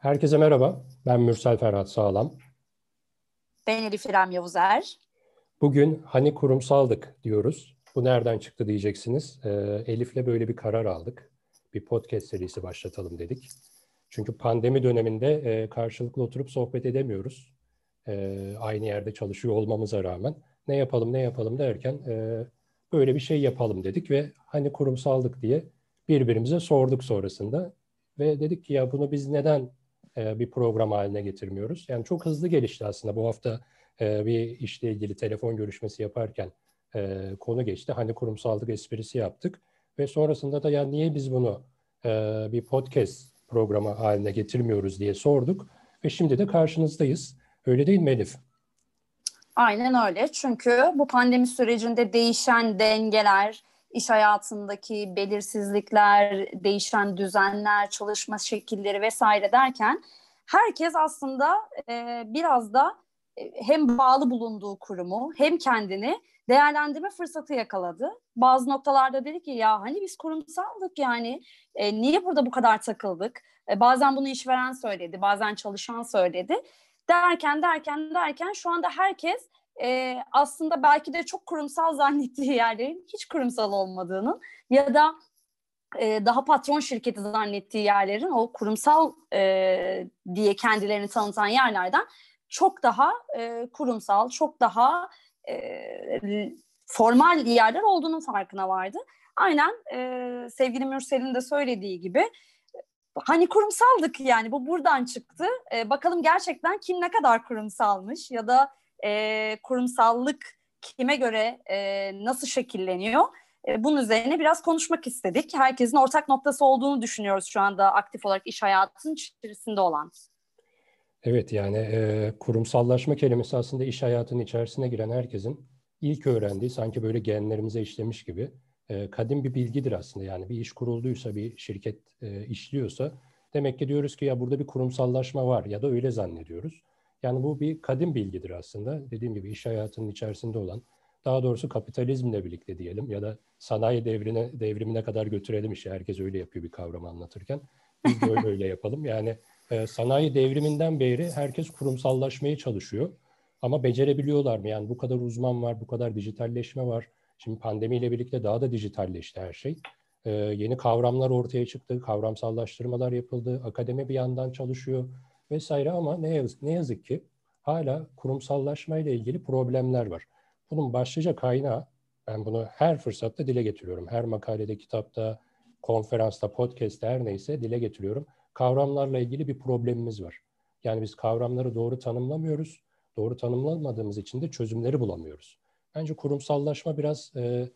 Herkese merhaba. Ben Mürsel Ferhat Sağlam. Ben Elif İrem Yavuzer. Bugün hani kurumsaldık diyoruz. Bu nereden çıktı diyeceksiniz. Ee, Elif'le böyle bir karar aldık. Bir podcast serisi başlatalım dedik. Çünkü pandemi döneminde e, karşılıklı oturup sohbet edemiyoruz. E, aynı yerde çalışıyor olmamıza rağmen. Ne yapalım ne yapalım derken e, böyle bir şey yapalım dedik ve hani kurumsaldık diye birbirimize sorduk sonrasında. Ve dedik ki ya bunu biz neden e, bir program haline getirmiyoruz? Yani çok hızlı gelişti aslında. Bu hafta e, bir işle ilgili telefon görüşmesi yaparken e, konu geçti. Hani kurumsallık esprisi yaptık. Ve sonrasında da ya niye biz bunu bir podcast programı haline getirmiyoruz diye sorduk. Ve şimdi de karşınızdayız. Öyle değil mi Elif? Aynen öyle. Çünkü bu pandemi sürecinde değişen dengeler, iş hayatındaki belirsizlikler, değişen düzenler, çalışma şekilleri vesaire derken herkes aslında e, biraz da e, hem bağlı bulunduğu kurumu hem kendini değerlendirme fırsatı yakaladı. Bazı noktalarda dedi ki ya hani biz kurumsaldık yani e, niye burada bu kadar takıldık? E, bazen bunu işveren söyledi, bazen çalışan söyledi. Derken derken derken şu anda herkes e, aslında belki de çok kurumsal zannettiği yerlerin hiç kurumsal olmadığını ya da e, daha patron şirketi zannettiği yerlerin o kurumsal e, diye kendilerini tanıtan yerlerden çok daha e, kurumsal, çok daha e, formal yerler olduğunun farkına vardı. Aynen e, sevgili Mürsel'in de söylediği gibi hani kurumsaldık yani bu buradan çıktı. E, bakalım gerçekten kim ne kadar kurumsalmış ya da e, kurumsallık kime göre e, nasıl şekilleniyor? E, bunun üzerine biraz konuşmak istedik. Herkesin ortak noktası olduğunu düşünüyoruz şu anda aktif olarak iş hayatının içerisinde olan. Evet yani e, kurumsallaşma kelimesi aslında iş hayatının içerisine giren herkesin ilk öğrendiği sanki böyle genlerimize işlemiş gibi e, kadim bir bilgidir aslında. Yani bir iş kurulduysa, bir şirket e, işliyorsa demek ki diyoruz ki ya burada bir kurumsallaşma var ya da öyle zannediyoruz. Yani bu bir kadim bilgidir aslında. Dediğim gibi iş hayatının içerisinde olan, daha doğrusu kapitalizmle birlikte diyelim ya da sanayi devrine devrimine kadar götürelim işi. Herkes öyle yapıyor bir kavramı anlatırken. Biz de öyle yapalım. Yani e, sanayi devriminden beri herkes kurumsallaşmaya çalışıyor. Ama becerebiliyorlar mı? Yani bu kadar uzman var, bu kadar dijitalleşme var. Şimdi pandemiyle birlikte daha da dijitalleşti her şey. Ee, yeni kavramlar ortaya çıktı, kavramsallaştırmalar yapıldı, akademi bir yandan çalışıyor vesaire ama ne yazık, ne yazık ki hala kurumsallaşma ile ilgili problemler var. Bunun başlıca kaynağı, ben bunu her fırsatta dile getiriyorum. Her makalede, kitapta, konferansta, podcast'te her neyse dile getiriyorum. Kavramlarla ilgili bir problemimiz var. Yani biz kavramları doğru tanımlamıyoruz. Doğru tanımlamadığımız için de çözümleri bulamıyoruz. Bence kurumsallaşma biraz e,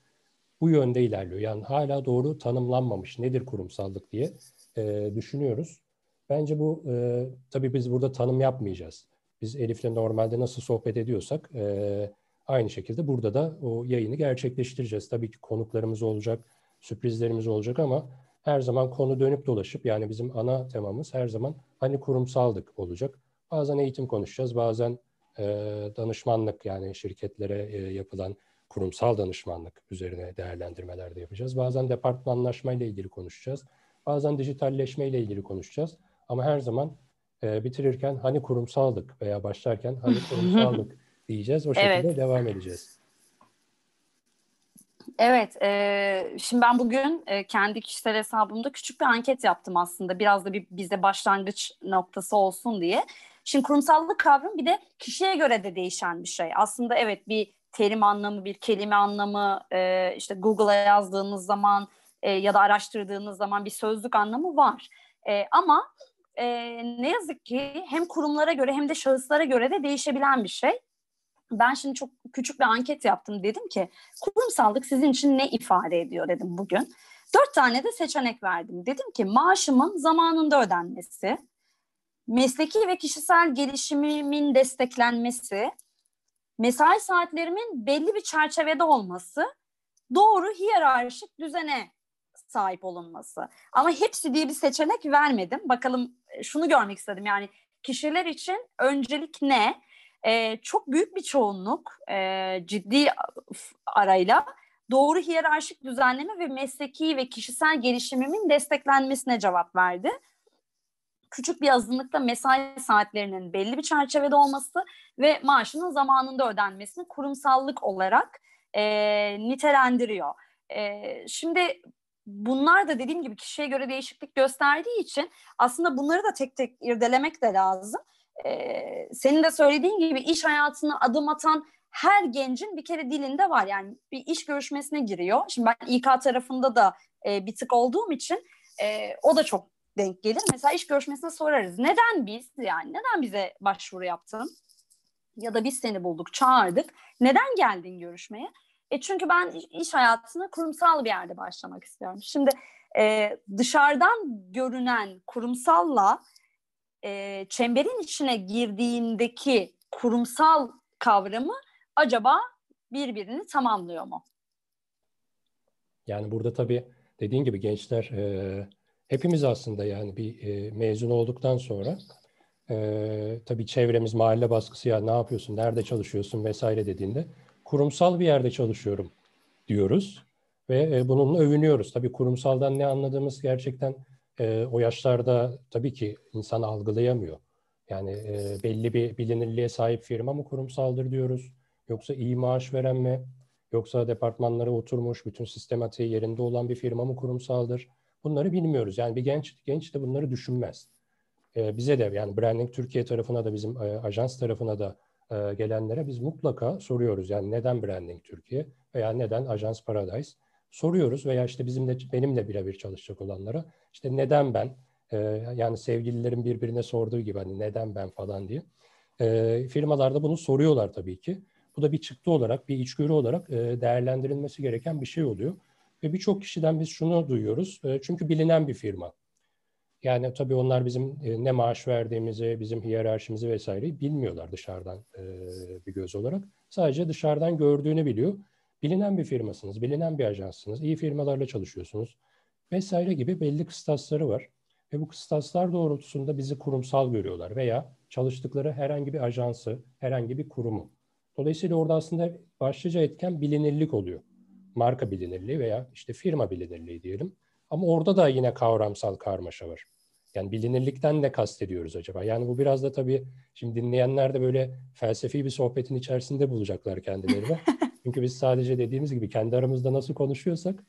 bu yönde ilerliyor. Yani hala doğru tanımlanmamış nedir kurumsallık diye e, düşünüyoruz. Bence bu e, tabii biz burada tanım yapmayacağız. Biz Elif'le normalde nasıl sohbet ediyorsak e, aynı şekilde burada da o yayını gerçekleştireceğiz. Tabii ki konuklarımız olacak, sürprizlerimiz olacak ama her zaman konu dönüp dolaşıp yani bizim ana temamız her zaman hani kurumsaldık olacak. Bazen eğitim konuşacağız, bazen e, danışmanlık yani şirketlere e, yapılan kurumsal danışmanlık üzerine değerlendirmeler de yapacağız. Bazen departmanlaşma ile ilgili konuşacağız. Bazen dijitalleşme ile ilgili konuşacağız. Ama her zaman e, bitirirken hani kurumsallık veya başlarken hani kurumsallık diyeceğiz. O şekilde evet. devam edeceğiz. Evet, e, şimdi ben bugün e, kendi kişisel hesabımda küçük bir anket yaptım aslında. Biraz da bir bize başlangıç noktası olsun diye. Şimdi kurumsallık kavramı bir de kişiye göre de değişen bir şey. Aslında evet bir terim anlamı, bir kelime anlamı, e, işte Google'a yazdığınız zaman e, ya da araştırdığınız zaman bir sözlük anlamı var. E, ama e, ne yazık ki hem kurumlara göre hem de şahıslara göre de değişebilen bir şey. Ben şimdi çok küçük bir anket yaptım. Dedim ki kurumsallık sizin için ne ifade ediyor dedim bugün. Dört tane de seçenek verdim. Dedim ki maaşımın zamanında ödenmesi, mesleki ve kişisel gelişimimin desteklenmesi, mesai saatlerimin belli bir çerçevede olması, doğru hiyerarşik düzene sahip olunması. Ama hepsi diye bir seçenek vermedim. Bakalım e, şunu görmek istedim yani kişiler için öncelik ne? Ee, çok büyük bir çoğunluk e, ciddi arayla doğru hiyerarşik düzenleme ve mesleki ve kişisel gelişimimin desteklenmesine cevap verdi. küçük bir azınlıkta mesai saatlerinin belli bir çerçevede olması ve maaşının zamanında ödenmesini kurumsallık olarak e, nitelendiriyor. E, şimdi bunlar da dediğim gibi kişiye göre değişiklik gösterdiği için aslında bunları da tek tek irdelemek de lazım. Ee, senin de söylediğin gibi iş hayatına adım atan her gencin bir kere dilinde var. Yani bir iş görüşmesine giriyor. Şimdi ben İK tarafında da e, bir tık olduğum için e, o da çok denk gelir. Mesela iş görüşmesine sorarız. Neden biz yani neden bize başvuru yaptın? Ya da biz seni bulduk, çağırdık. Neden geldin görüşmeye? E çünkü ben iş hayatına kurumsal bir yerde başlamak istiyorum. Şimdi e, dışarıdan görünen kurumsalla e, çemberin içine girdiğindeki kurumsal kavramı acaba birbirini tamamlıyor mu? Yani burada tabii dediğin gibi gençler e, hepimiz aslında yani bir e, mezun olduktan sonra e, tabii çevremiz mahalle baskısı ya ne yapıyorsun, nerede çalışıyorsun vesaire dediğinde kurumsal bir yerde çalışıyorum diyoruz ve e, bununla övünüyoruz. Tabii kurumsaldan ne anladığımız gerçekten e, o yaşlarda tabii ki insan algılayamıyor. Yani e, belli bir bilinirliğe sahip firma mı kurumsaldır diyoruz. Yoksa iyi maaş veren mi? Yoksa departmanlara oturmuş, bütün sistematiği yerinde olan bir firma mı kurumsaldır? Bunları bilmiyoruz. Yani bir genç genç de bunları düşünmez. E, bize de yani Branding Türkiye tarafına da bizim e, ajans tarafına da e, gelenlere biz mutlaka soruyoruz. Yani neden Branding Türkiye veya neden Ajans Paradise? Soruyoruz veya işte bizimle benimle birebir çalışacak olanlara işte neden ben? E, yani sevgililerin birbirine sorduğu gibi hani neden ben falan diye. E, firmalarda bunu soruyorlar tabii ki. Bu da bir çıktı olarak, bir içgörü olarak e, değerlendirilmesi gereken bir şey oluyor. Ve birçok kişiden biz şunu duyuyoruz. E, çünkü bilinen bir firma. Yani tabii onlar bizim e, ne maaş verdiğimizi, bizim hiyerarşimizi vesaireyi bilmiyorlar dışarıdan e, bir göz olarak. Sadece dışarıdan gördüğünü biliyor. Bilinen bir firmasınız, bilinen bir ajanssınız, iyi firmalarla çalışıyorsunuz vesaire gibi belli kıstasları var. Ve bu kıstaslar doğrultusunda bizi kurumsal görüyorlar veya çalıştıkları herhangi bir ajansı, herhangi bir kurumu. Dolayısıyla orada aslında başlıca etken bilinirlik oluyor. Marka bilinirliği veya işte firma bilinirliği diyelim. Ama orada da yine kavramsal karmaşa var. Yani bilinirlikten ne kastediyoruz acaba? Yani bu biraz da tabii şimdi dinleyenler de böyle felsefi bir sohbetin içerisinde bulacaklar kendilerini. Çünkü biz sadece dediğimiz gibi kendi aramızda nasıl konuşuyorsak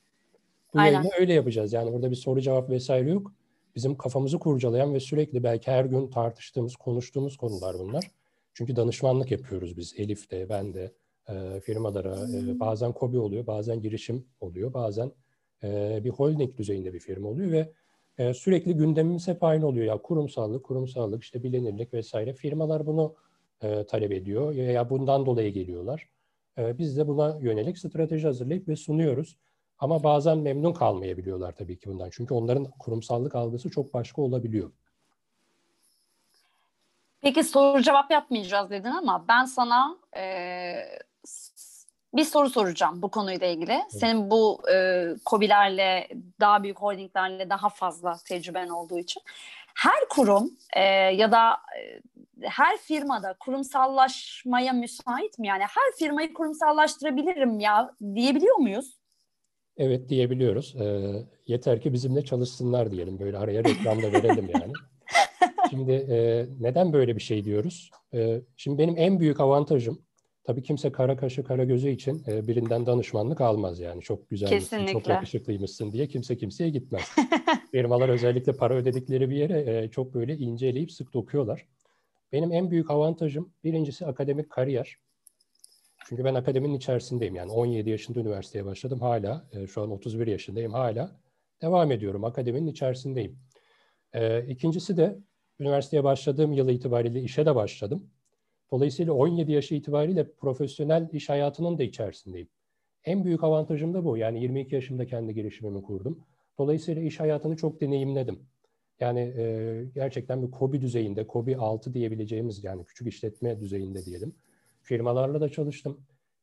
bu yayını öyle yapacağız. Yani burada bir soru cevap vesaire yok. Bizim kafamızı kurcalayan ve sürekli belki her gün tartıştığımız, konuştuğumuz konular bunlar. Çünkü danışmanlık yapıyoruz biz. Elif de, ben de e, firmalara. E, bazen kobi oluyor, bazen girişim oluyor, bazen e, bir holding düzeyinde bir firma oluyor ve e, sürekli gündemimiz hep aynı oluyor. Ya kurumsallık, kurumsallık, işte bilinirlik vesaire. Firmalar bunu e, talep ediyor ya bundan dolayı geliyorlar. E, biz de buna yönelik strateji hazırlayıp ve sunuyoruz. Ama bazen memnun kalmayabiliyorlar tabii ki bundan. Çünkü onların kurumsallık algısı çok başka olabiliyor. Peki soru cevap yapmayacağız dedin ama ben sana e, bir soru soracağım bu konuyla ilgili. Senin bu e, COBİ'lerle, daha büyük holdinglerle daha fazla tecrüben olduğu için. Her kurum e, ya da e, her firmada kurumsallaşmaya müsait mi? Yani her firmayı kurumsallaştırabilirim ya diyebiliyor muyuz? Evet diyebiliyoruz. E, yeter ki bizimle çalışsınlar diyelim. Böyle araya reklam da verelim yani. Şimdi e, neden böyle bir şey diyoruz? E, şimdi benim en büyük avantajım Tabii kimse kara kaşı kara gözü için e, birinden danışmanlık almaz yani. Çok güzelmişsin, çok yakışıklıymışsın diye kimse kimseye gitmez. Firmalar özellikle para ödedikleri bir yere e, çok böyle inceleyip sık dokuyorlar. Benim en büyük avantajım birincisi akademik kariyer. Çünkü ben akademinin içerisindeyim yani 17 yaşında üniversiteye başladım hala e, şu an 31 yaşındayım hala devam ediyorum akademinin içerisindeyim. E, ikincisi de üniversiteye başladığım yıl itibariyle işe de başladım. Dolayısıyla 17 yaşı itibariyle profesyonel iş hayatının da içerisindeyim. En büyük avantajım da bu. Yani 22 yaşımda kendi girişimimi kurdum. Dolayısıyla iş hayatını çok deneyimledim. Yani e, gerçekten bir KOBİ düzeyinde, KOBİ 6 diyebileceğimiz yani küçük işletme düzeyinde diyelim. Firmalarla da çalıştım.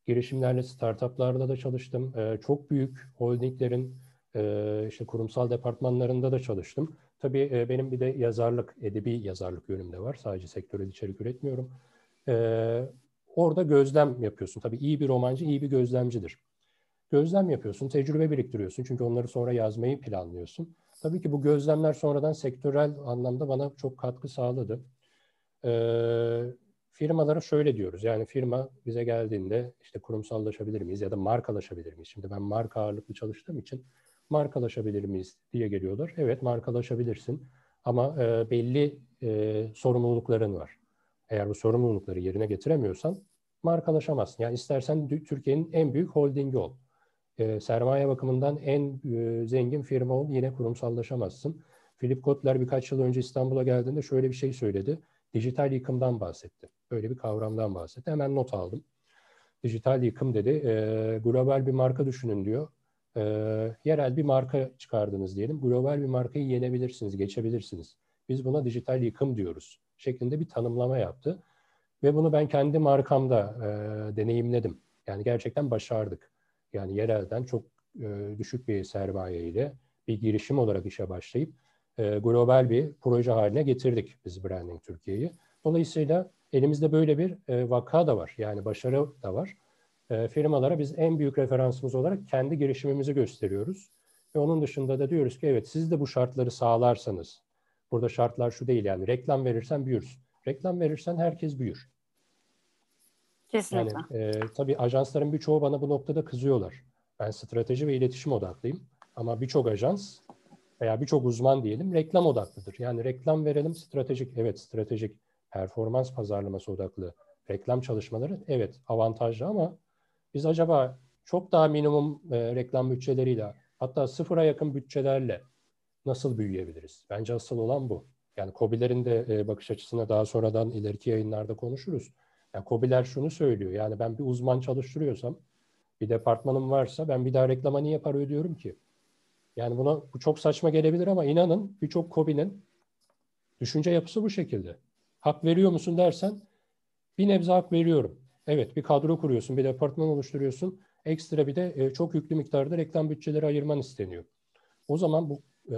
Girişimlerle, startuplarla da çalıştım. E, çok büyük holdinglerin e, işte kurumsal departmanlarında da çalıştım. Tabii e, benim bir de yazarlık, edebi yazarlık yönüm de var. Sadece sektörel içerik üretmiyorum. Ee, orada gözlem yapıyorsun. Tabii iyi bir romancı iyi bir gözlemcidir. Gözlem yapıyorsun, tecrübe biriktiriyorsun. Çünkü onları sonra yazmayı planlıyorsun. Tabii ki bu gözlemler sonradan sektörel anlamda bana çok katkı sağladı. Ee, firmalara şöyle diyoruz. Yani firma bize geldiğinde işte kurumsallaşabilir miyiz ya da markalaşabilir miyiz? Şimdi ben marka ağırlıklı çalıştığım için markalaşabilir miyiz diye geliyorlar. Evet markalaşabilirsin ama e, belli e, sorumlulukların var. Eğer bu sorumlulukları yerine getiremiyorsan markalaşamazsın. Yani istersen Türkiye'nin en büyük holdingi ol. E, sermaye bakımından en e, zengin firma ol yine kurumsallaşamazsın. Philip Kotler birkaç yıl önce İstanbul'a geldiğinde şöyle bir şey söyledi. Dijital yıkımdan bahsetti. Böyle bir kavramdan bahsetti. Hemen not aldım. Dijital yıkım dedi. E, global bir marka düşünün diyor. E, yerel bir marka çıkardınız diyelim. Global bir markayı yenebilirsiniz, geçebilirsiniz. Biz buna dijital yıkım diyoruz. Şeklinde bir tanımlama yaptı. Ve bunu ben kendi markamda e, deneyimledim. Yani gerçekten başardık. Yani yerelden çok e, düşük bir sermaye ile bir girişim olarak işe başlayıp e, global bir proje haline getirdik biz Branding Türkiye'yi. Dolayısıyla elimizde böyle bir e, vaka da var. Yani başarı da var. E, firmalara biz en büyük referansımız olarak kendi girişimimizi gösteriyoruz. Ve onun dışında da diyoruz ki evet siz de bu şartları sağlarsanız, burada şartlar şu değil yani reklam verirsen büyürsün. Reklam verirsen herkes büyür. Kesinlikle. Yani, e, tabii ajansların birçoğu bana bu noktada kızıyorlar. Ben strateji ve iletişim odaklıyım. Ama birçok ajans veya birçok uzman diyelim reklam odaklıdır. Yani reklam verelim stratejik, evet stratejik performans pazarlaması odaklı reklam çalışmaları evet avantajlı ama biz acaba çok daha minimum e, reklam bütçeleriyle hatta sıfıra yakın bütçelerle nasıl büyüyebiliriz? Bence asıl olan bu. Yani COBİ'lerin de e, bakış açısına daha sonradan ileriki yayınlarda konuşuruz. Yani COBİ'ler şunu söylüyor. Yani ben bir uzman çalıştırıyorsam, bir departmanım varsa ben bir daha reklama niye para ödüyorum ki? Yani buna bu çok saçma gelebilir ama inanın birçok COBİ'nin düşünce yapısı bu şekilde. Hak veriyor musun dersen bir nebze hak veriyorum. Evet bir kadro kuruyorsun, bir departman oluşturuyorsun. Ekstra bir de e, çok yüklü miktarda reklam bütçeleri ayırman isteniyor. O zaman bu e,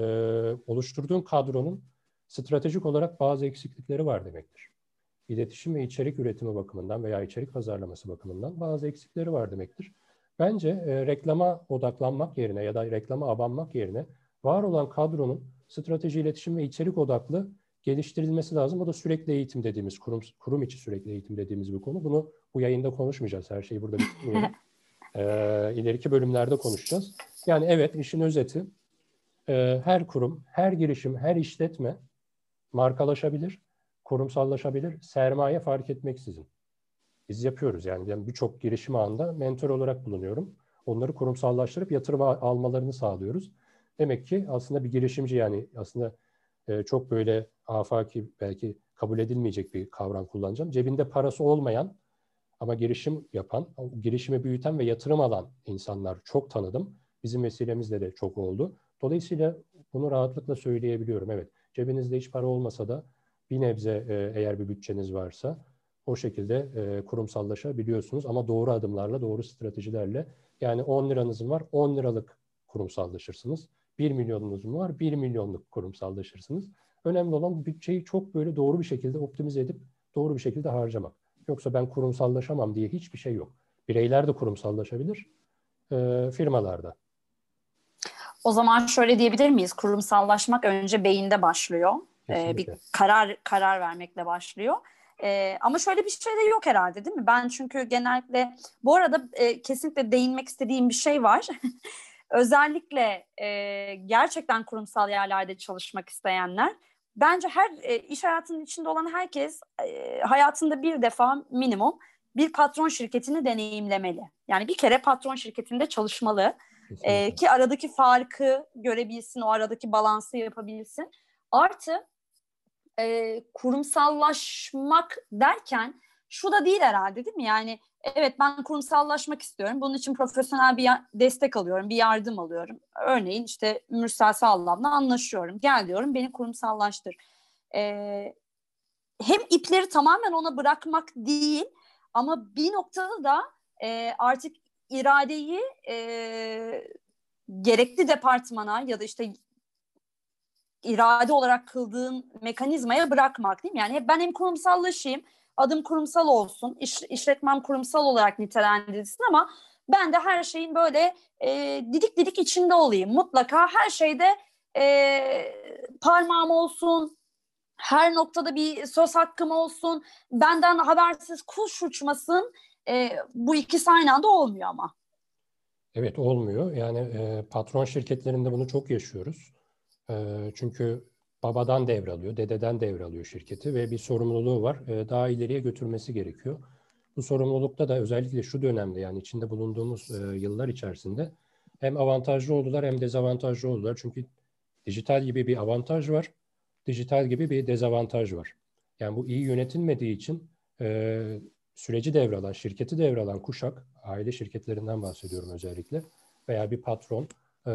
oluşturduğun kadronun stratejik olarak bazı eksiklikleri var demektir. İletişim ve içerik üretimi bakımından veya içerik pazarlaması bakımından bazı eksikleri var demektir. Bence e, reklama odaklanmak yerine ya da reklama abanmak yerine var olan kadronun strateji, iletişim ve içerik odaklı geliştirilmesi lazım. O da sürekli eğitim dediğimiz, kurum, kurum içi sürekli eğitim dediğimiz bir konu. Bunu bu yayında konuşmayacağız. Her şeyi burada bitirmeyelim. ee, ileriki bölümlerde konuşacağız. Yani evet işin özeti e, her kurum, her girişim, her işletme markalaşabilir, kurumsallaşabilir, sermaye fark etmeksizin. Biz yapıyoruz yani ben birçok girişim ağında mentor olarak bulunuyorum. Onları kurumsallaştırıp yatırım almalarını sağlıyoruz. Demek ki aslında bir girişimci yani aslında e, çok böyle afaki belki kabul edilmeyecek bir kavram kullanacağım. Cebinde parası olmayan ama girişim yapan, girişimi büyüten ve yatırım alan insanlar çok tanıdım. Bizim vesilemizle de çok oldu. Dolayısıyla bunu rahatlıkla söyleyebiliyorum. Evet, cebinizde hiç para olmasa da bir nebze e, eğer bir bütçeniz varsa o şekilde e, kurumsallaşabiliyorsunuz ama doğru adımlarla, doğru stratejilerle. Yani 10 liranız var, 10 liralık kurumsallaşırsınız. 1 milyonunuz mu var, 1 milyonluk kurumsallaşırsınız. Önemli olan bütçeyi çok böyle doğru bir şekilde optimize edip doğru bir şekilde harcamak. Yoksa ben kurumsallaşamam diye hiçbir şey yok. Bireyler de kurumsallaşabilir, e, firmalarda. O zaman şöyle diyebilir miyiz? Kurumsallaşmak önce beyinde başlıyor. Ee, bir karar karar vermekle başlıyor. Ee, ama şöyle bir şey de yok herhalde değil mi? Ben çünkü genellikle bu arada e, kesinlikle değinmek istediğim bir şey var. Özellikle e, gerçekten kurumsal yerlerde çalışmak isteyenler bence her e, iş hayatının içinde olan herkes e, hayatında bir defa minimum bir patron şirketini deneyimlemeli. Yani bir kere patron şirketinde çalışmalı e, ki aradaki farkı görebilsin, o aradaki balansı yapabilsin. Artı e, kurumsallaşmak derken şu da değil herhalde değil mi? Yani evet ben kurumsallaşmak istiyorum. Bunun için profesyonel bir destek alıyorum, bir yardım alıyorum. Örneğin işte Mürsel Sağlam'la anlaşıyorum. Gel diyorum beni kurumsallaştır. Ee, hem ipleri tamamen ona bırakmak değil ama bir noktada da e, artık iradeyi e, gerekli departmana ya da işte irade olarak kıldığın mekanizmaya bırakmak değil mi? Yani ben hem kurumsallaşayım, adım kurumsal olsun, iş, işletmem kurumsal olarak nitelendirilsin ama ben de her şeyin böyle e, didik didik içinde olayım. Mutlaka her şeyde e, parmağım olsun, her noktada bir söz hakkım olsun, benden habersiz kuş uçmasın. E, bu ikisi aynı anda olmuyor ama. Evet olmuyor. Yani e, patron şirketlerinde bunu çok yaşıyoruz. E, çünkü babadan devralıyor, dededen devralıyor şirketi ve bir sorumluluğu var. E, daha ileriye götürmesi gerekiyor. Bu sorumlulukta da özellikle şu dönemde yani içinde bulunduğumuz e, yıllar içerisinde hem avantajlı oldular hem dezavantajlı oldular. Çünkü dijital gibi bir avantaj var, dijital gibi bir dezavantaj var. Yani bu iyi yönetilmediği için e, süreci devralan, şirketi devralan kuşak, aile şirketlerinden bahsediyorum özellikle veya bir patron e,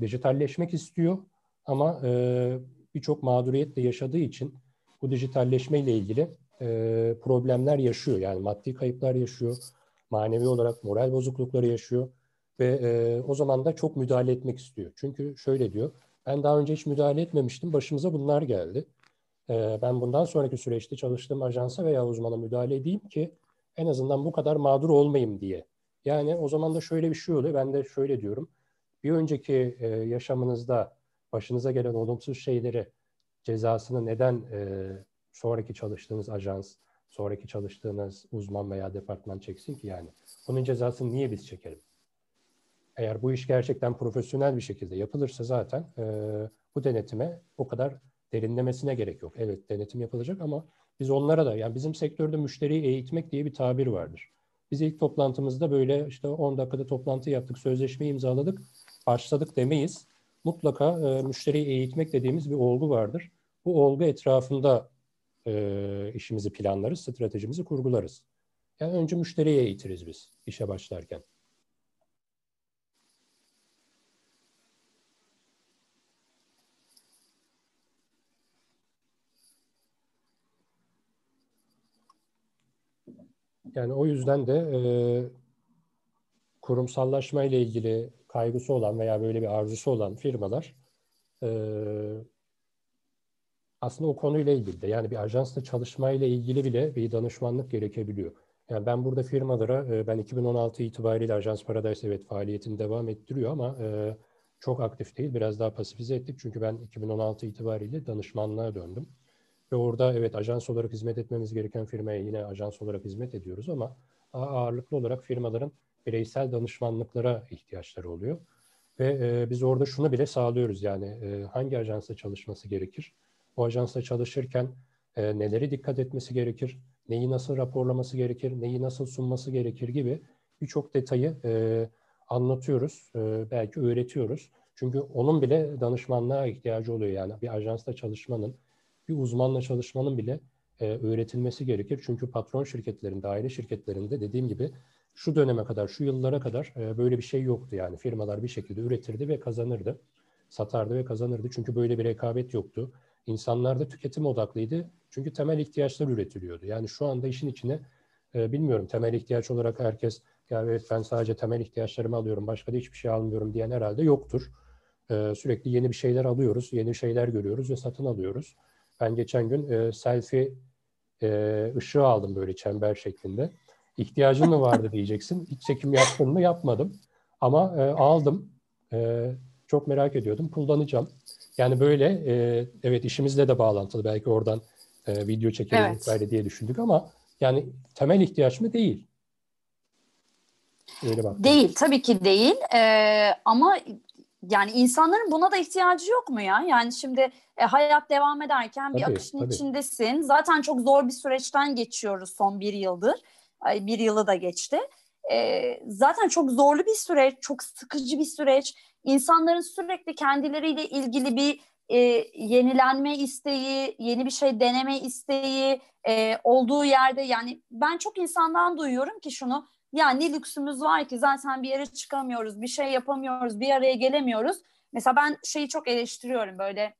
dijitalleşmek istiyor ama e, birçok mağduriyetle yaşadığı için bu dijitalleşme ile ilgili e, problemler yaşıyor. Yani maddi kayıplar yaşıyor, manevi olarak moral bozuklukları yaşıyor ve e, o zaman da çok müdahale etmek istiyor. Çünkü şöyle diyor, ben daha önce hiç müdahale etmemiştim, başımıza bunlar geldi. E, ben bundan sonraki süreçte çalıştığım ajansa veya uzmana müdahale edeyim ki en azından bu kadar mağdur olmayayım diye. Yani o zaman da şöyle bir şey oluyor, ben de şöyle diyorum. Bir önceki e, yaşamınızda başınıza gelen olumsuz şeyleri cezasını neden e, sonraki çalıştığınız ajans, sonraki çalıştığınız uzman veya departman çeksin ki yani? Bunun cezasını niye biz çekelim? Eğer bu iş gerçekten profesyonel bir şekilde yapılırsa zaten e, bu denetime o kadar derinlemesine gerek yok. Evet denetim yapılacak ama biz onlara da yani bizim sektörde müşteriyi eğitmek diye bir tabir vardır. Biz ilk toplantımızda böyle işte 10 dakikada toplantı yaptık, sözleşme imzaladık, başladık demeyiz. Mutlaka e, müşteriyi eğitmek dediğimiz bir olgu vardır. Bu olgu etrafında e, işimizi planlarız, stratejimizi kurgularız. Yani önce müşteriyi eğitiriz biz işe başlarken. Yani o yüzden de e, kurumsallaşma ile ilgili kaygısı olan veya böyle bir arzusu olan firmalar e, aslında o konuyla ilgili de yani bir ajansla çalışmayla ilgili bile bir danışmanlık gerekebiliyor. Yani ben burada firmalara, ben 2016 itibariyle Ajans Paradise evet faaliyetini devam ettiriyor ama çok aktif değil. Biraz daha pasifize ettik çünkü ben 2016 itibariyle danışmanlığa döndüm. Ve orada evet ajans olarak hizmet etmemiz gereken firmaya yine ajans olarak hizmet ediyoruz ama ağırlıklı olarak firmaların bireysel danışmanlıklara ihtiyaçları oluyor. Ve e, biz orada şunu bile sağlıyoruz yani e, hangi ajansla çalışması gerekir? O ajansla çalışırken e, neleri dikkat etmesi gerekir? Neyi nasıl raporlaması gerekir? Neyi nasıl sunması gerekir gibi birçok detayı e, anlatıyoruz. E, belki öğretiyoruz. Çünkü onun bile danışmanlığa ihtiyacı oluyor yani bir ajansla çalışmanın bir uzmanla çalışmanın bile e, öğretilmesi gerekir. Çünkü patron şirketlerinde, aile şirketlerinde dediğim gibi şu döneme kadar, şu yıllara kadar e, böyle bir şey yoktu. Yani firmalar bir şekilde üretirdi ve kazanırdı. Satardı ve kazanırdı. Çünkü böyle bir rekabet yoktu. İnsanlar da tüketim odaklıydı. Çünkü temel ihtiyaçlar üretiliyordu. Yani şu anda işin içine e, bilmiyorum temel ihtiyaç olarak herkes ya evet ben sadece temel ihtiyaçlarımı alıyorum başka da hiçbir şey almıyorum diyen herhalde yoktur. E, sürekli yeni bir şeyler alıyoruz, yeni şeyler görüyoruz ve satın alıyoruz. Ben geçen gün e, selfie e, ışığı aldım böyle çember şeklinde. İhtiyacın mı vardı diyeceksin. Hiç çekim yaptın mı? Yapmadım. Ama e, aldım. E, çok merak ediyordum. Kullanacağım. Yani böyle e, evet işimizle de bağlantılı. Belki oradan e, video çekelim evet. diye düşündük ama yani temel ihtiyaç mı? Değil. Öyle Değil tabii ki değil ee, ama yani insanların buna da ihtiyacı yok mu ya? Yani şimdi e, hayat devam ederken tabii, bir akışın tabii. içindesin. Zaten çok zor bir süreçten geçiyoruz son bir yıldır. Ay, bir yılı da geçti. E, zaten çok zorlu bir süreç, çok sıkıcı bir süreç. İnsanların sürekli kendileriyle ilgili bir e, yenilenme isteği, yeni bir şey deneme isteği e, olduğu yerde yani ben çok insandan duyuyorum ki şunu ya ne lüksümüz var ki? Zaten bir yere çıkamıyoruz, bir şey yapamıyoruz, bir araya gelemiyoruz. Mesela ben şeyi çok eleştiriyorum böyle.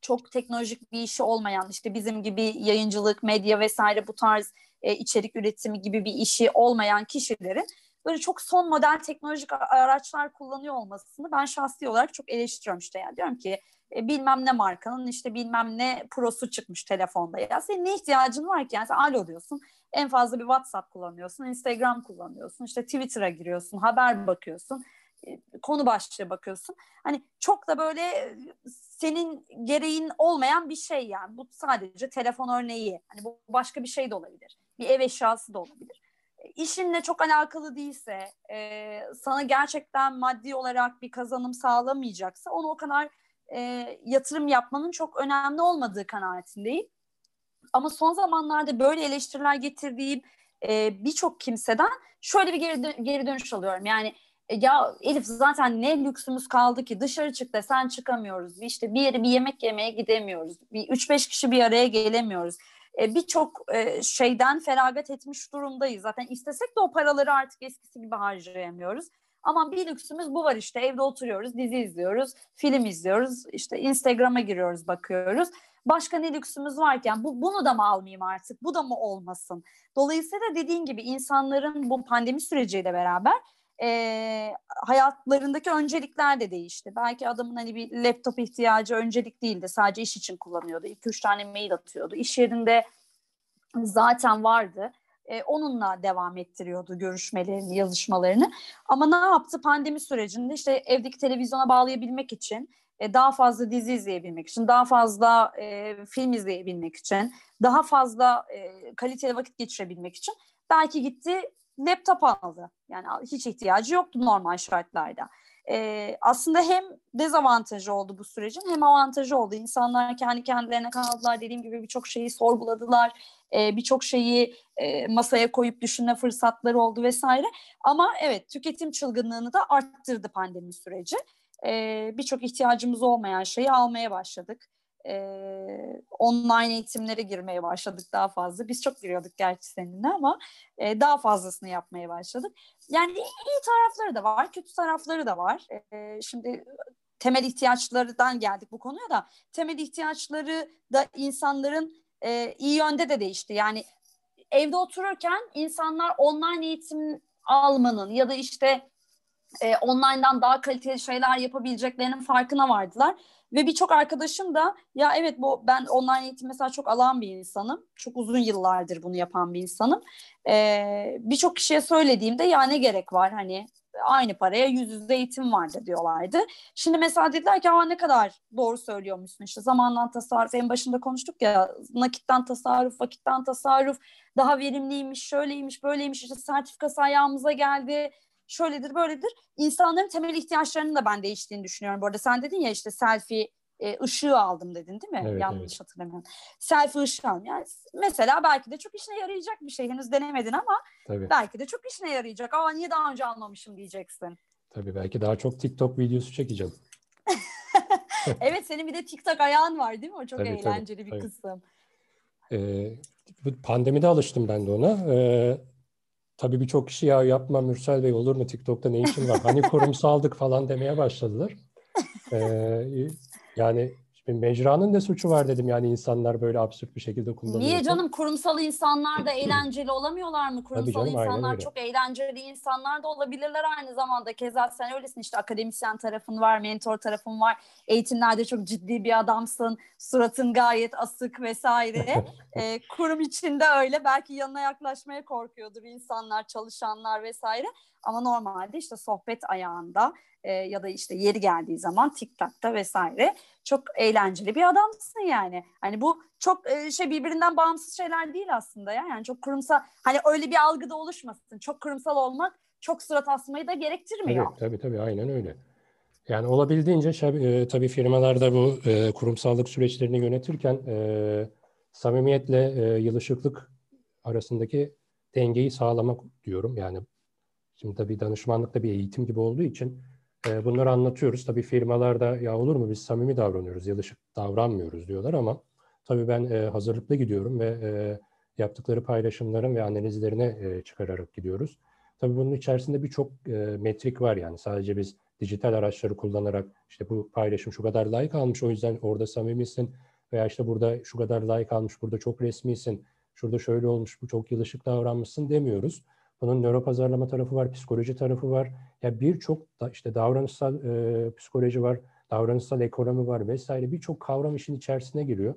Çok teknolojik bir işi olmayan işte bizim gibi yayıncılık, medya vesaire bu tarz e, içerik üretimi gibi bir işi olmayan kişilerin böyle çok son model teknolojik araçlar kullanıyor olmasını ben şahsi olarak çok eleştiriyorum işte. Yani diyorum ki e, bilmem ne markanın işte bilmem ne prosu çıkmış telefonda ya. Senin ne ihtiyacın var ki? Yani sen alo diyorsun en fazla bir WhatsApp kullanıyorsun Instagram kullanıyorsun işte Twitter'a giriyorsun haber bakıyorsun konu başlığı bakıyorsun. Hani çok da böyle senin gereğin olmayan bir şey yani. Bu sadece telefon örneği. Hani bu başka bir şey de olabilir. Bir ev eşyası da olabilir. İşinle çok alakalı değilse, e, sana gerçekten maddi olarak bir kazanım sağlamayacaksa onu o kadar e, yatırım yapmanın çok önemli olmadığı kanaatindeyim. Ama son zamanlarda böyle eleştiriler getirdiğim e, birçok kimseden şöyle bir geri, dön- geri dönüş alıyorum. Yani e, ya Elif zaten ne lüksümüz kaldı ki dışarı çık desen çıkamıyoruz. İşte bir yere bir yemek yemeye gidemiyoruz. Bir 3-5 kişi bir araya gelemiyoruz. E, Birçok e, şeyden feragat etmiş durumdayız. Zaten istesek de o paraları artık eskisi gibi harcayamıyoruz. Ama bir lüksümüz bu var işte evde oturuyoruz, dizi izliyoruz, film izliyoruz, işte Instagram'a giriyoruz, bakıyoruz. Başka ne lüksümüz varken bu, bunu da mı almayayım artık, bu da mı olmasın? Dolayısıyla dediğin gibi insanların bu pandemi süreciyle beraber e, hayatlarındaki öncelikler de değişti. Belki adamın hani bir laptop ihtiyacı öncelik değildi. Sadece iş için kullanıyordu. 2-3 tane mail atıyordu. İş yerinde zaten vardı. E, onunla devam ettiriyordu görüşmelerini, yazışmalarını. Ama ne yaptı pandemi sürecinde işte evdeki televizyona bağlayabilmek için, e, daha fazla dizi izleyebilmek için, daha fazla e, film izleyebilmek için, daha fazla e, kaliteli vakit geçirebilmek için belki gitti laptop aldı. Yani hiç ihtiyacı yoktu normal şartlarda. Ee, aslında hem dezavantajı oldu bu sürecin hem avantajı oldu. İnsanlar kendi kendilerine kaldılar. Dediğim gibi birçok şeyi sorguladılar. Ee, birçok şeyi e, masaya koyup düşünme fırsatları oldu vesaire. Ama evet tüketim çılgınlığını da arttırdı pandemi süreci. Ee, birçok ihtiyacımız olmayan şeyi almaya başladık e, online eğitimlere girmeye başladık daha fazla. Biz çok giriyorduk gerçi seninle ama e, daha fazlasını yapmaya başladık. Yani iyi tarafları da var, kötü tarafları da var. E, şimdi temel ihtiyaçlarından geldik bu konuya da. Temel ihtiyaçları da insanların e, iyi yönde de değişti. Yani evde otururken insanlar online eğitim almanın ya da işte e, online'dan daha kaliteli şeyler yapabileceklerinin farkına vardılar. Ve birçok arkadaşım da ya evet bu ben online eğitim mesela çok alan bir insanım. Çok uzun yıllardır bunu yapan bir insanım. Ee, birçok kişiye söylediğimde ya ne gerek var hani aynı paraya yüz yüze eğitim vardı diyorlardı. Şimdi mesela dediler ki ne kadar doğru söylüyormuşsun işte zamandan tasarruf en başında konuştuk ya nakitten tasarruf, vakitten tasarruf daha verimliymiş, şöyleymiş, böyleymiş işte sertifikası ayağımıza geldi şöyledir böyledir. İnsanların temel ihtiyaçlarının da ben değiştiğini düşünüyorum. Bu arada sen dedin ya işte selfie e, ışığı aldım dedin değil mi? Evet, Yanlış evet. hatırlamıyorum. Selfie ışığı aldım. Yani mesela belki de çok işine yarayacak bir şey. Henüz denemedin ama Tabii. belki de çok işine yarayacak. Aa niye daha önce almamışım diyeceksin. Tabii belki daha çok TikTok videosu çekeceğim. evet senin bir de TikTok ayağın var değil mi? O çok Tabii, tabii, eğlenceli bir tabii. kısım. Ee, pandemide alıştım ben de ona. Ee, tabii birçok kişi ya yapma Mürsel Bey olur mu TikTok'ta ne işin var? Hani kurumsaldık falan demeye başladılar. Ee, yani şimdi mecranın ne suçu var dedim yani insanlar böyle absürt bir şekilde kullanıyor. Niye canım kurumsal insanlar da eğlenceli olamıyorlar mı? Kurumsal canım, insanlar çok eğlenceli insanlar da olabilirler aynı zamanda. Keza sen öylesin işte akademisyen tarafın var, mentor tarafın var. Eğitimlerde çok ciddi bir adamsın. Suratın gayet asık vesaire. Ee, kurum içinde öyle. Belki yanına yaklaşmaya korkuyordur insanlar, çalışanlar vesaire. Ama normalde işte sohbet ayağında e, ya da işte yeri geldiği zaman TikTok'ta vesaire çok eğlenceli bir adamsın yani. Hani bu çok e, şey birbirinden bağımsız şeyler değil aslında ya. Yani çok kurumsal hani öyle bir algı da oluşmasın. Çok kurumsal olmak çok surat asmayı da gerektirmiyor. Tabii tabii, tabii aynen öyle. Yani olabildiğince şab- e, tabii firmalarda bu e, kurumsallık süreçlerini yönetirken e, samimiyetle e, yılışıklık arasındaki dengeyi sağlamak diyorum. Yani şimdi tabii danışmanlıkta bir eğitim gibi olduğu için e, bunları anlatıyoruz. Tabii firmalarda ya olur mu biz samimi davranıyoruz, yılışık davranmıyoruz diyorlar ama tabii ben e, hazırlıklı gidiyorum ve e, yaptıkları paylaşımların ve analizlerine e, çıkararak gidiyoruz. Tabii bunun içerisinde birçok e, metrik var yani sadece biz dijital araçları kullanarak işte bu paylaşım şu kadar like almış o yüzden orada samimisin veya işte burada şu kadar like almış burada çok resmisin şurada şöyle olmuş bu çok yılışık davranmışsın demiyoruz. Bunun nöropazarlama tarafı var, psikoloji tarafı var. Ya birçok da işte davranışsal e, psikoloji var, davranışsal ekonomi var vesaire birçok kavram işin içerisine giriyor.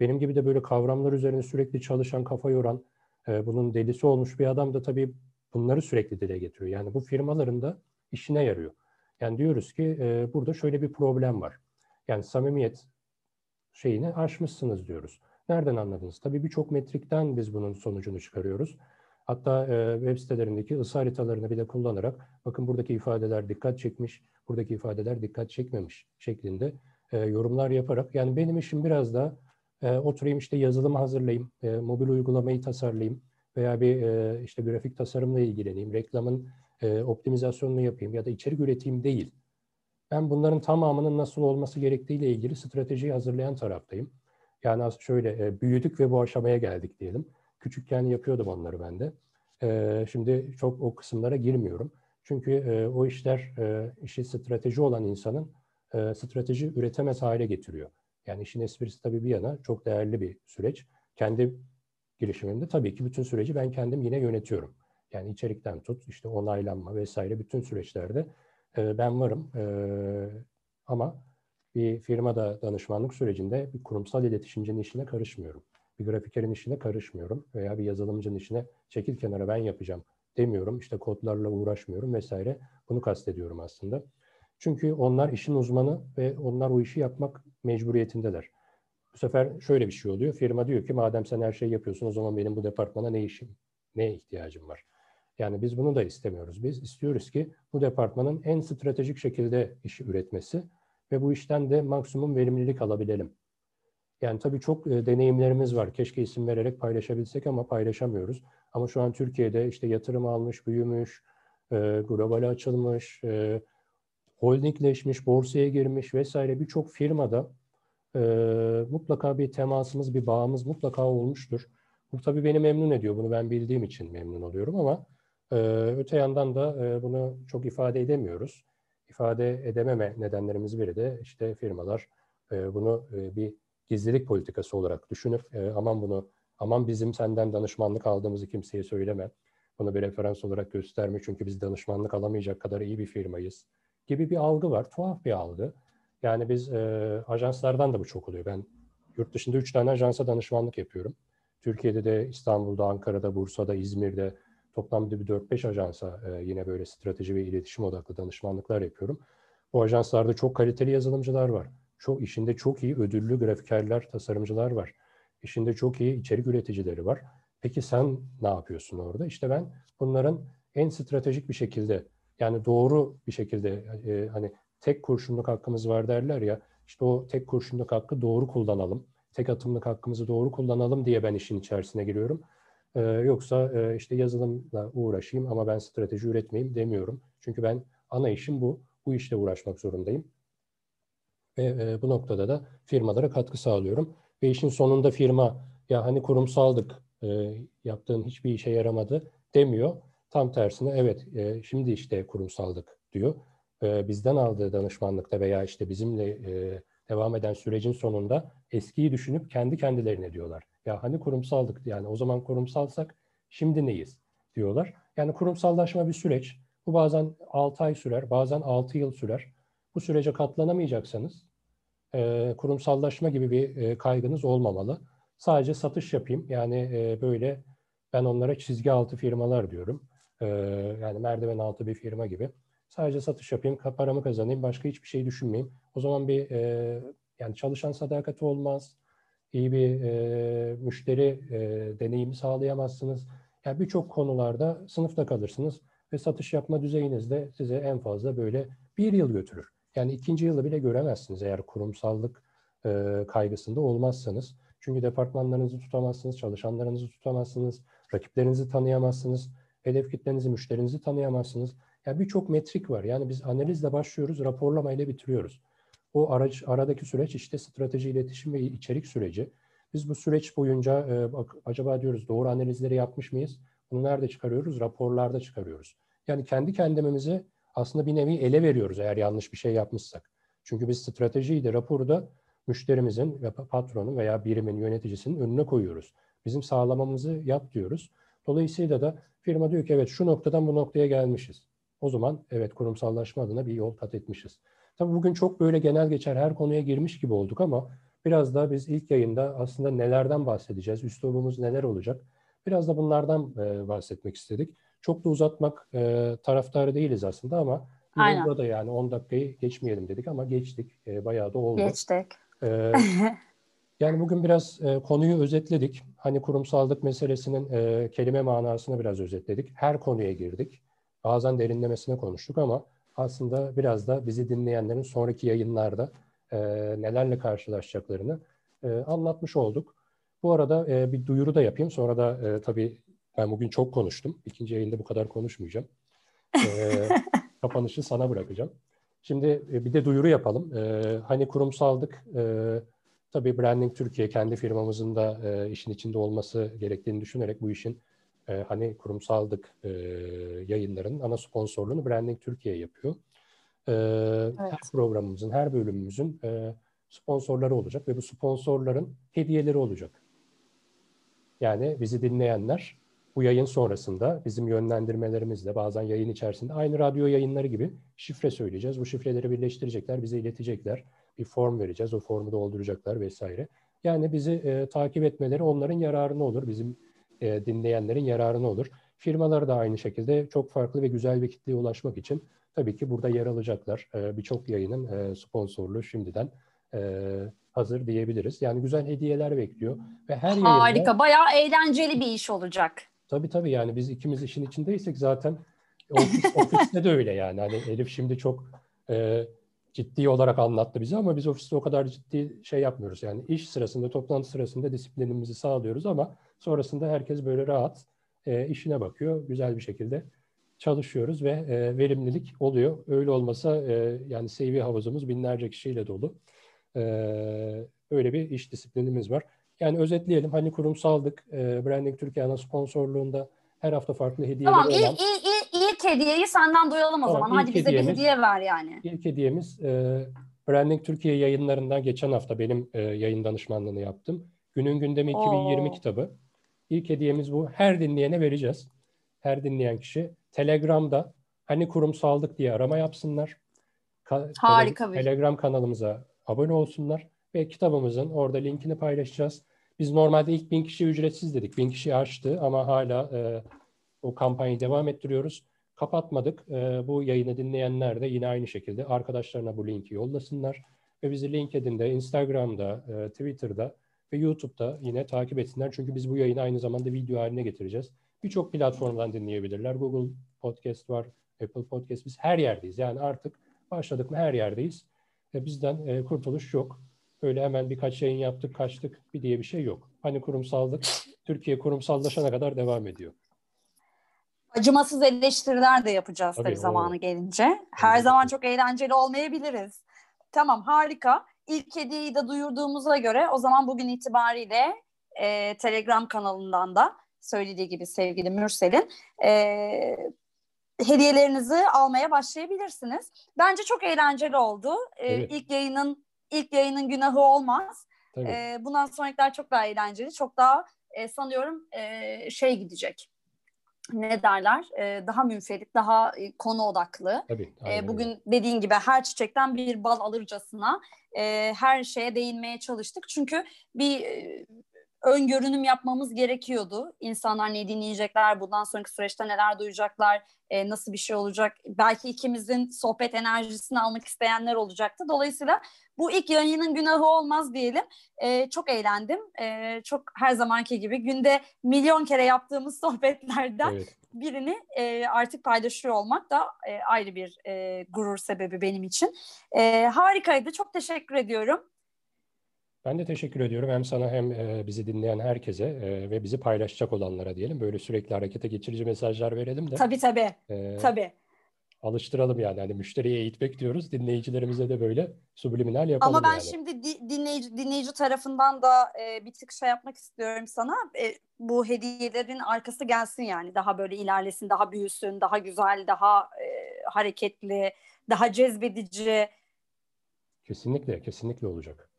Benim gibi de böyle kavramlar üzerine sürekli çalışan, kafa yoran, e, bunun delisi olmuş bir adam da tabii bunları sürekli dile getiriyor. Yani bu firmaların da işine yarıyor. Yani diyoruz ki e, burada şöyle bir problem var. Yani samimiyet şeyini aşmışsınız diyoruz. Nereden anladınız? Tabii birçok metrikten biz bunun sonucunu çıkarıyoruz. Hatta e, web sitelerindeki ısı haritalarını bile kullanarak bakın buradaki ifadeler dikkat çekmiş, buradaki ifadeler dikkat çekmemiş şeklinde e, yorumlar yaparak yani benim işim biraz da e, oturayım işte yazılımı hazırlayayım, e, mobil uygulamayı tasarlayayım veya bir e, işte grafik tasarımla ilgileneyim, reklamın e, optimizasyonunu yapayım ya da içerik üreteyim değil. Ben bunların tamamının nasıl olması gerektiğiyle ilgili stratejiyi hazırlayan taraftayım. Yani şöyle e, büyüdük ve bu aşamaya geldik diyelim. Küçükken yapıyordum onları ben de. Şimdi çok o kısımlara girmiyorum. Çünkü o işler e, işi strateji olan insanın strateji üretemez hale getiriyor. Yani işin esprisi tabii bir yana çok değerli bir süreç. Kendi girişimimde tabii ki bütün süreci ben kendim yine yönetiyorum. Yani içerikten tut, işte onaylanma vesaire bütün süreçlerde ben varım. Ama bir firmada danışmanlık sürecinde bir kurumsal iletişimcinin işine karışmıyorum. Bir grafikerin işine karışmıyorum veya bir yazılımcının işine çekil kenara ben yapacağım demiyorum. İşte kodlarla uğraşmıyorum vesaire. Bunu kastediyorum aslında. Çünkü onlar işin uzmanı ve onlar o işi yapmak mecburiyetindeler. Bu sefer şöyle bir şey oluyor. Firma diyor ki madem sen her şeyi yapıyorsun o zaman benim bu departmana ne işim, ne ihtiyacım var? Yani biz bunu da istemiyoruz. Biz istiyoruz ki bu departmanın en stratejik şekilde işi üretmesi ve bu işten de maksimum verimlilik alabilelim. Yani tabii çok e, deneyimlerimiz var. Keşke isim vererek paylaşabilsek ama paylaşamıyoruz. Ama şu an Türkiye'de işte yatırım almış, büyümüş, e, globale açılmış, e, holdingleşmiş, borsaya girmiş vesaire birçok firmada e, mutlaka bir temasımız, bir bağımız mutlaka olmuştur. Bu tabii beni memnun ediyor. Bunu ben bildiğim için memnun oluyorum ama e, öte yandan da e, bunu çok ifade edemiyoruz. İfade edememe nedenlerimiz biri de işte firmalar e, bunu e, bir gizlilik politikası olarak düşünüp e, aman bunu aman bizim senden danışmanlık aldığımızı kimseye söyleme. Bunu bir referans olarak gösterme çünkü biz danışmanlık alamayacak kadar iyi bir firmayız gibi bir algı var. Tuhaf bir algı. Yani biz e, ajanslardan da bu çok oluyor. Ben yurt dışında üç tane ajansa danışmanlık yapıyorum. Türkiye'de de İstanbul'da, Ankara'da, Bursa'da, İzmir'de toplamda bir 4-5 ajansa e, yine böyle strateji ve iletişim odaklı danışmanlıklar yapıyorum. Bu ajanslarda çok kaliteli yazılımcılar var. Çok işinde çok iyi ödüllü grafikerler, tasarımcılar var. İşinde çok iyi içerik üreticileri var. Peki sen ne yapıyorsun orada? İşte ben bunların en stratejik bir şekilde yani doğru bir şekilde e, hani tek kurşunluk hakkımız var derler ya. İşte o tek kurşunluk hakkı doğru kullanalım. Tek atımlık hakkımızı doğru kullanalım diye ben işin içerisine giriyorum. Ee, yoksa e, işte yazılımla uğraşayım ama ben strateji üretmeyeyim demiyorum. Çünkü ben ana işim bu. Bu işle uğraşmak zorundayım. Ve e, bu noktada da firmalara katkı sağlıyorum. Ve işin sonunda firma ya hani kurumsaldık, e, yaptığın hiçbir işe yaramadı demiyor. Tam tersine evet e, şimdi işte kurumsaldık diyor. E, bizden aldığı danışmanlıkta veya işte bizimle e, devam eden sürecin sonunda eskiyi düşünüp kendi kendilerine diyorlar. Ya hani kurumsaldık yani o zaman kurumsalsak şimdi neyiz diyorlar. Yani kurumsallaşma bir süreç. Bu bazen 6 ay sürer, bazen 6 yıl sürer. Bu sürece katlanamayacaksanız e, kurumsallaşma gibi bir e, kaygınız olmamalı. Sadece satış yapayım. Yani e, böyle ben onlara çizgi altı firmalar diyorum. E, yani merdiven altı bir firma gibi. Sadece satış yapayım, paramı kazanayım, başka hiçbir şey düşünmeyeyim. O zaman bir e, yani çalışan sadakati olmaz, iyi bir e, müşteri e, deneyimi sağlayamazsınız. Yani birçok konularda sınıfta kalırsınız ve satış yapma düzeyiniz de size en fazla böyle bir yıl götürür. Yani ikinci yılı bile göremezsiniz eğer kurumsallık e, kaygısında olmazsanız. Çünkü departmanlarınızı tutamazsınız, çalışanlarınızı tutamazsınız, rakiplerinizi tanıyamazsınız, hedef kitlenizi, müşterinizi tanıyamazsınız. Yani birçok metrik var. Yani biz analizle başlıyoruz, raporlamayla bitiriyoruz. O araç, aradaki süreç işte strateji, iletişim ve içerik süreci. Biz bu süreç boyunca e, bak, acaba diyoruz doğru analizleri yapmış mıyız? Bunu nerede çıkarıyoruz? Raporlarda çıkarıyoruz. Yani kendi kendimizi aslında bir nevi ele veriyoruz eğer yanlış bir şey yapmışsak. Çünkü biz stratejiyi de raporu da müşterimizin ve patronun veya birimin yöneticisinin önüne koyuyoruz. Bizim sağlamamızı yap diyoruz. Dolayısıyla da firma diyor ki evet şu noktadan bu noktaya gelmişiz. O zaman evet kurumsallaşma adına bir yol kat etmişiz. Tabii bugün çok böyle genel geçer her konuya girmiş gibi olduk ama biraz da biz ilk yayında aslında nelerden bahsedeceğiz, üslubumuz neler olacak? Biraz da bunlardan bahsetmek istedik. Çok da uzatmak e, taraftarı değiliz aslında ama Aynen. Burada yani 10 dakikayı geçmeyelim dedik ama geçtik. E, bayağı da oldu. Geçtik. E, yani bugün biraz e, konuyu özetledik. Hani kurumsallık meselesinin e, kelime manasını biraz özetledik. Her konuya girdik. Bazen derinlemesine konuştuk ama aslında biraz da bizi dinleyenlerin sonraki yayınlarda e, nelerle karşılaşacaklarını e, anlatmış olduk. Bu arada e, bir duyuru da yapayım. Sonra da e, tabii ben bugün çok konuştum. İkinci yayında bu kadar konuşmayacağım. E, kapanışı sana bırakacağım. Şimdi e, bir de duyuru yapalım. E, hani kurumsaldık, e, tabii Branding Türkiye kendi firmamızın da e, işin içinde olması gerektiğini düşünerek bu işin e, hani kurumsaldık e, yayınların ana sponsorluğunu Branding Türkiye yapıyor. E, evet. Her programımızın, her bölümümüzün e, sponsorları olacak ve bu sponsorların hediyeleri olacak. Yani bizi dinleyenler bu yayın sonrasında bizim yönlendirmelerimizle bazen yayın içerisinde aynı radyo yayınları gibi şifre söyleyeceğiz. Bu şifreleri birleştirecekler, bize iletecekler. Bir form vereceğiz, o formu dolduracaklar vesaire. Yani bizi e, takip etmeleri onların yararına olur, bizim e, dinleyenlerin yararına olur. Firmalar da aynı şekilde çok farklı ve güzel bir kitleye ulaşmak için tabii ki burada yer alacaklar. E, Birçok yayının e, sponsorluğu şimdiden e, hazır diyebiliriz. Yani güzel hediyeler bekliyor ve her yayında... Harika, bayağı eğlenceli bir iş olacak. Tabii tabii yani biz ikimiz işin içindeysek zaten ofis, ofiste de öyle yani. Hani Elif şimdi çok e, ciddi olarak anlattı bize ama biz ofiste o kadar ciddi şey yapmıyoruz. Yani iş sırasında, toplantı sırasında disiplinimizi sağlıyoruz ama sonrasında herkes böyle rahat e, işine bakıyor. Güzel bir şekilde çalışıyoruz ve e, verimlilik oluyor. Öyle olmasa e, yani CV havuzumuz binlerce kişiyle dolu. E, öyle bir iş disiplinimiz var. Yani özetleyelim. Hani kurumsaldık. E, Branding Türkiye ana sponsorluğunda her hafta farklı hediyeleri tamam, olan. Tamam. İlk, ilk, ilk hediyeyi senden duyalım o tamam, zaman. Hadi bize bir hediye ver yani. İlk hediyemiz e, Branding Türkiye yayınlarından geçen hafta benim e, yayın danışmanlığını yaptım. Günün Gündemi 2020 Oo. kitabı. İlk hediyemiz bu. Her dinleyene vereceğiz. Her dinleyen kişi Telegram'da hani kurumsaldık diye arama yapsınlar. Ka- Harika bir. Telegram kanalımıza abone olsunlar ve kitabımızın orada linkini paylaşacağız. Biz normalde ilk bin kişi ücretsiz dedik. Bin kişi açtı ama hala e, o kampanyayı devam ettiriyoruz. Kapatmadık. E, bu yayını dinleyenler de yine aynı şekilde arkadaşlarına bu linki yollasınlar. Ve bizi LinkedIn'de, Instagram'da, e, Twitter'da ve YouTube'da yine takip etsinler. Çünkü biz bu yayını aynı zamanda video haline getireceğiz. Birçok platformdan dinleyebilirler. Google Podcast var, Apple Podcast. Biz her yerdeyiz. Yani artık başladık mı her yerdeyiz. E, bizden e, kurtuluş yok. Öyle hemen birkaç yayın yaptık, kaçtık bir diye bir şey yok. Hani kurumsallık Türkiye kurumsallaşana kadar devam ediyor. Acımasız eleştiriler de yapacağız tabii, tabii zamanı gelince. Her evet. zaman çok eğlenceli olmayabiliriz. Tamam harika. İlk hediyeyi de duyurduğumuza göre o zaman bugün itibariyle e, Telegram kanalından da söylediği gibi sevgili Mürsel'in e, hediyelerinizi almaya başlayabilirsiniz. Bence çok eğlenceli oldu. E, evet. İlk yayının ilk yayının günahı olmaz. E, bundan sonrakiler çok daha eğlenceli, çok daha e, sanıyorum e, şey gidecek. Ne derler? E, daha münferit, daha e, konu odaklı. Tabii, e, bugün dediğin gibi her çiçekten bir bal alırcasına e, her şeye değinmeye çalıştık. Çünkü bir e, öngörünüm yapmamız gerekiyordu. İnsanlar ne dinleyecekler, bundan sonraki süreçte neler duyacaklar, e, nasıl bir şey olacak. Belki ikimizin sohbet enerjisini almak isteyenler olacaktı. Dolayısıyla bu ilk yayının günahı olmaz diyelim. E, çok eğlendim. E, çok her zamanki gibi günde milyon kere yaptığımız sohbetlerden evet. birini e, artık paylaşıyor olmak da e, ayrı bir e, gurur sebebi benim için. E, harikaydı. Çok teşekkür ediyorum. Ben de teşekkür ediyorum hem sana hem bizi dinleyen herkese ve bizi paylaşacak olanlara diyelim. Böyle sürekli harekete geçirici mesajlar verelim de. Tabii tabii. E, tabii. Alıştıralım yani. Hani müşteriye eğitmek diyoruz. Dinleyicilerimize de böyle subliminal yapalım Ama ben yani. şimdi di- dinleyici, dinleyici tarafından da e, bir tık şey yapmak istiyorum sana. E, bu hediyelerin arkası gelsin yani. Daha böyle ilerlesin, daha büyüsün, daha güzel, daha e, hareketli, daha cezbedici. Kesinlikle, kesinlikle olacak.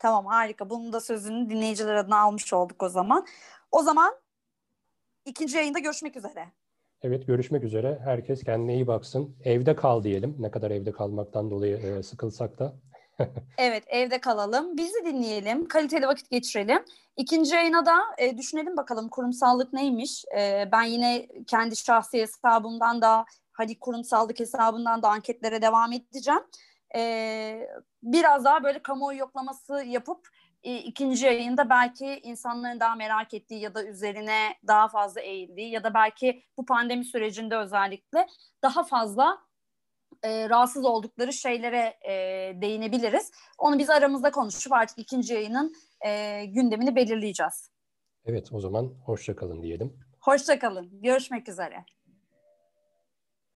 Tamam harika. Bunun da sözünü dinleyiciler adına almış olduk o zaman. O zaman ikinci yayında görüşmek üzere. Evet görüşmek üzere. Herkes kendine iyi baksın. Evde kal diyelim. Ne kadar evde kalmaktan dolayı e, sıkılsak da. evet evde kalalım. Bizi dinleyelim. Kaliteli vakit geçirelim. İkinci yayına da e, düşünelim bakalım kurumsallık neymiş. E, ben yine kendi şahsi hesabımdan da Hadi kurumsallık hesabından da anketlere devam edeceğim. E, biraz daha böyle kamuoyu yoklaması yapıp e, ikinci yayında belki insanların daha merak ettiği ya da üzerine daha fazla eğildiği ya da belki bu pandemi sürecinde özellikle daha fazla e, rahatsız oldukları şeylere e, değinebiliriz. Onu biz aramızda konuşup artık ikinci yayının e, gündemini belirleyeceğiz. Evet o zaman hoşçakalın diyelim. Hoşçakalın. Görüşmek üzere.